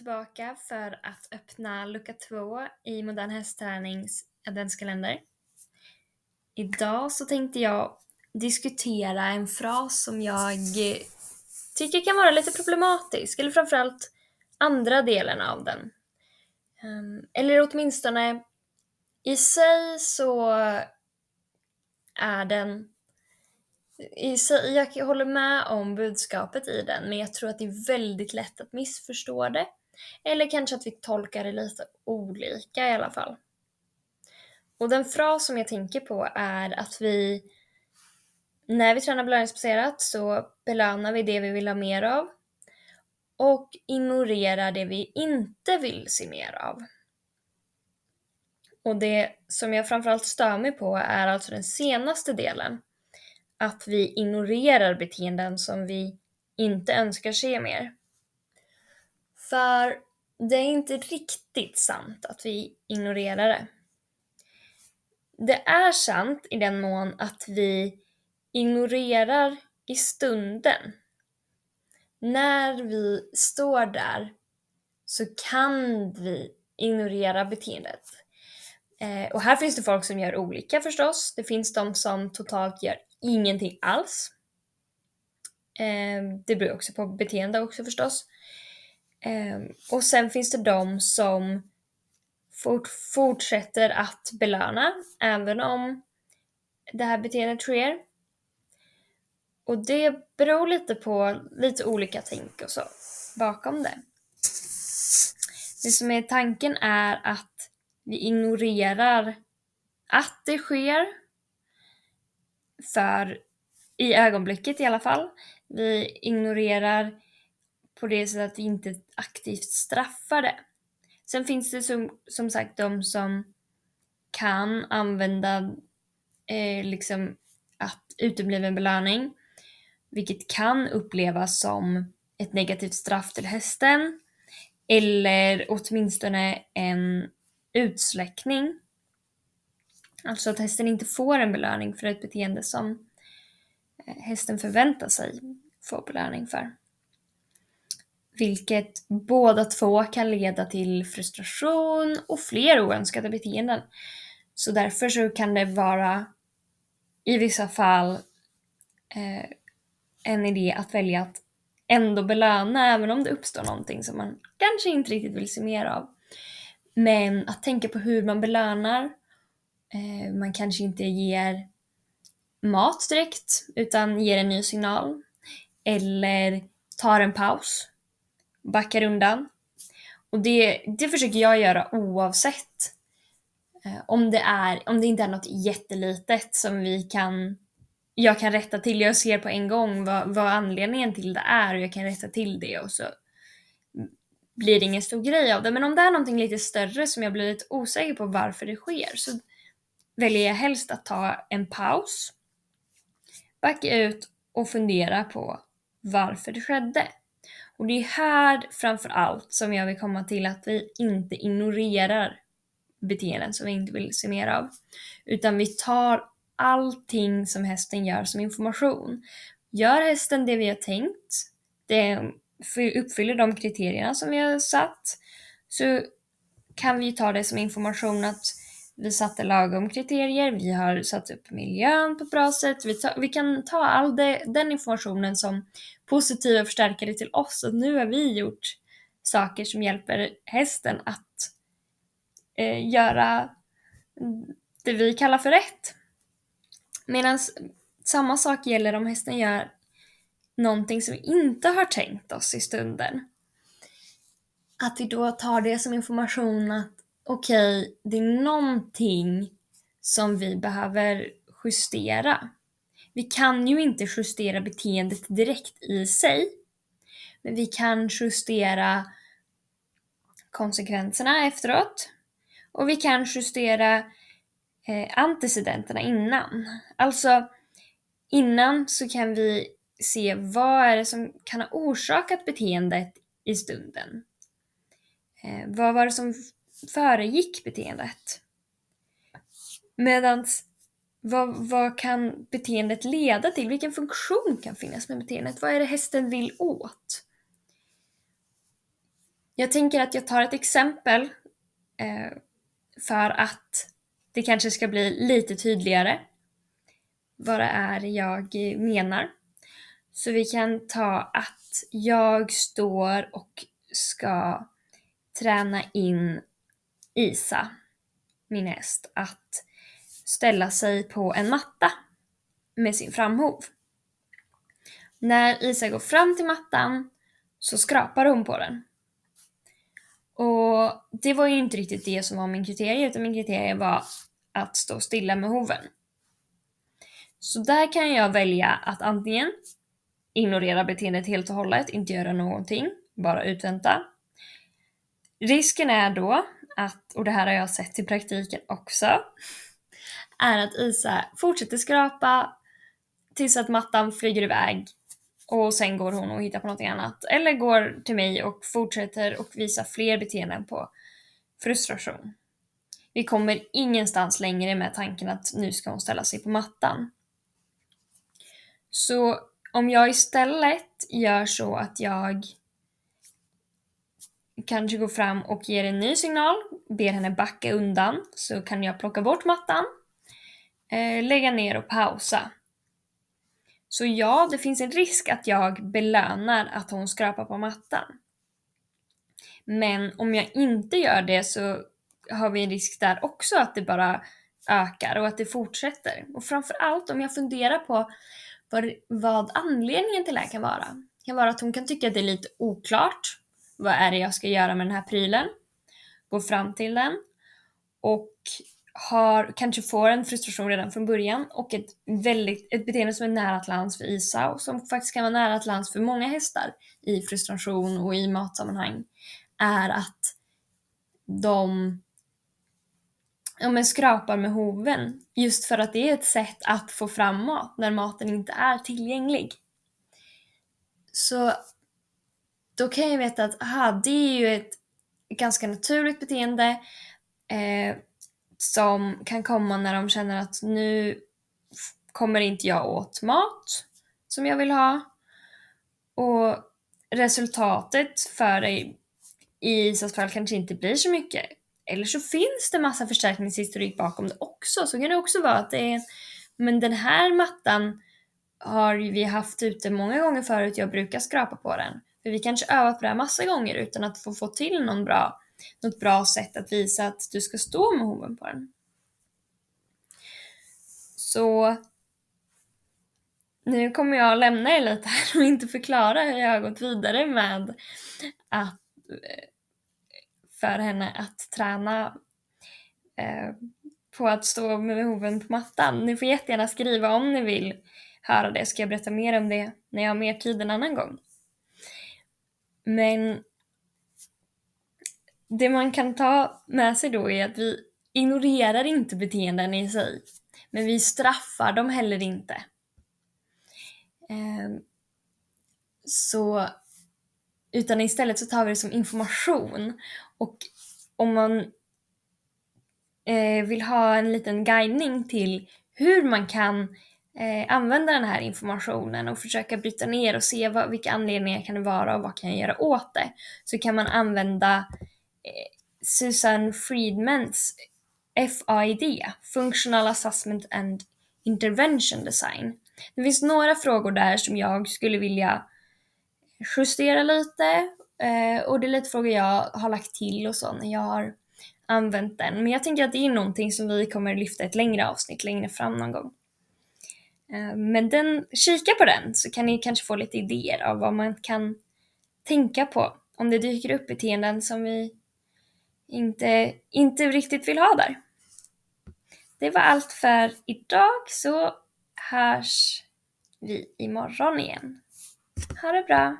tillbaka för att öppna lucka två i Modern Hästtränings adventskalender. Idag så tänkte jag diskutera en fras som jag tycker kan vara lite problematisk, eller framförallt andra delen av den. Ehm, eller åtminstone i sig så är den i sig, jag håller med om budskapet i den, men jag tror att det är väldigt lätt att missförstå det. Eller kanske att vi tolkar det lite olika i alla fall. Och den fras som jag tänker på är att vi, när vi tränar belöningsbaserat så belönar vi det vi vill ha mer av och ignorerar det vi inte vill se mer av. Och det som jag framförallt stör mig på är alltså den senaste delen att vi ignorerar beteenden som vi inte önskar se mer. För det är inte riktigt sant att vi ignorerar det. Det är sant i den mån att vi ignorerar i stunden. När vi står där så kan vi ignorera beteendet. Eh, och här finns det folk som gör olika förstås. Det finns de som totalt gör ingenting alls. Eh, det beror också på beteende också förstås. Eh, och sen finns det de som fort, fortsätter att belöna även om det här beteendet sker. Och det beror lite på lite olika tänk och så bakom det. Det som är tanken är att vi ignorerar att det sker för i ögonblicket i alla fall. Vi ignorerar på det sättet att vi inte aktivt straffar det. Sen finns det som, som sagt de som kan använda eh, liksom att utebliven belöning, vilket kan upplevas som ett negativt straff till hästen eller åtminstone en utsläckning Alltså att hästen inte får en belöning för ett beteende som eh, hästen förväntar sig få belöning för. Vilket båda två kan leda till frustration och fler oönskade beteenden. Så därför så kan det vara i vissa fall eh, en idé att välja att ändå belöna även om det uppstår någonting som man kanske inte riktigt vill se mer av. Men att tänka på hur man belönar eh, man kanske inte ger mat direkt utan ger en ny signal. Eller tar en paus. Backar undan. Och det, det försöker jag göra oavsett eh, om, det är, om det inte är något jättelitet som vi kan jag kan rätta till. Jag ser på en gång vad, vad anledningen till det är och jag kan rätta till det och så blir det ingen stor grej av det. Men om det är någonting lite större som jag blir lite osäker på varför det sker så väljer jag helst att ta en paus, backa ut och fundera på varför det skedde. Och det är här framför allt som jag vill komma till att vi inte ignorerar beteenden som vi inte vill se mer av. Utan vi tar allting som hästen gör som information. Gör hästen det vi har tänkt, det uppfyller de kriterierna som vi har satt, så kan vi ta det som information att vi satte lagom kriterier, vi har satt upp miljön på ett bra sätt. Vi, ta, vi kan ta all det, den informationen som positiva förstärkare till oss och nu har vi gjort saker som hjälper hästen att eh, göra det vi kallar för rätt. Medan samma sak gäller om hästen gör någonting som vi inte har tänkt oss i stunden. Att vi då tar det som information att okej, okay, det är någonting som vi behöver justera. Vi kan ju inte justera beteendet direkt i sig, men vi kan justera konsekvenserna efteråt och vi kan justera eh, antecedenterna innan. Alltså, innan så kan vi se vad är det som kan ha orsakat beteendet i stunden. Eh, vad var det som föregick beteendet. Medan vad, vad kan beteendet leda till? Vilken funktion kan finnas med beteendet? Vad är det hästen vill åt? Jag tänker att jag tar ett exempel eh, för att det kanske ska bli lite tydligare vad det är jag menar. Så vi kan ta att jag står och ska träna in Isa, min häst, att ställa sig på en matta med sin framhov. När Isa går fram till mattan så skrapar hon på den. Och det var ju inte riktigt det som var min kriterie, utan min kriterie var att stå stilla med hoven. Så där kan jag välja att antingen ignorera beteendet helt och hållet, inte göra någonting, bara utvänta. Risken är då att, och det här har jag sett i praktiken också, är att Isa fortsätter skrapa tills att mattan flyger iväg och sen går hon och hittar på något annat. Eller går till mig och fortsätter och visar fler beteenden på frustration. Vi kommer ingenstans längre med tanken att nu ska hon ställa sig på mattan. Så om jag istället gör så att jag kanske går fram och ger en ny signal, ber henne backa undan, så kan jag plocka bort mattan, eh, lägga ner och pausa. Så ja, det finns en risk att jag belönar att hon skrapar på mattan. Men om jag inte gör det så har vi en risk där också att det bara ökar och att det fortsätter. Och framförallt om jag funderar på vad, vad anledningen till det här kan vara. Det kan vara att hon kan tycka att det är lite oklart. Vad är det jag ska göra med den här prylen? Går fram till den och har, kanske får en frustration redan från början och ett, väldigt, ett beteende som är nära till lands för Isa och som faktiskt kan vara nära till lands för många hästar i frustration och i matsammanhang är att de ja, men skrapar med hoven just för att det är ett sätt att få fram mat när maten inte är tillgänglig. Så då kan jag veta att aha, det är ju ett ganska naturligt beteende eh, som kan komma när de känner att nu kommer inte jag åt mat som jag vill ha. Och resultatet för dig i Isas fall kanske inte blir så mycket. Eller så finns det massa förstärkningshistorik bakom det också. Så kan det också vara att det är, men den här mattan har vi haft ute många gånger förut, jag brukar skrapa på den. För vi kanske övat på det här massa gånger utan att få, få till någon bra, något bra sätt att visa att du ska stå med hoven på den. Så nu kommer jag lämna er lite här och inte förklara hur jag har gått vidare med att eh, för henne att träna eh, på att stå med hoven på mattan. Ni får jättegärna skriva om ni vill höra det, ska jag berätta mer om det när jag har mer tid en annan gång. Men det man kan ta med sig då är att vi ignorerar inte beteenden i sig, men vi straffar dem heller inte. Ehm, så utan istället så tar vi det som information. Och om man eh, vill ha en liten guidning till hur man kan eh, använda den här informationen och försöka bryta ner och se vad, vilka anledningar kan det vara och vad kan jag göra åt det. Så kan man använda eh, Susan Friedmans FAID, Functional Assessment and Intervention Design. Det finns några frågor där som jag skulle vilja justera lite eh, och det är lite frågor jag har lagt till och så när jag har använt den. Men jag tänker att det är någonting som vi kommer lyfta ett längre avsnitt längre fram någon gång. Eh, men den, kika på den så kan ni kanske få lite idéer av vad man kan tänka på om det dyker upp beteenden som vi inte, inte riktigt vill ha där. Det var allt för idag så hörs vi imorgon igen. Ha det bra!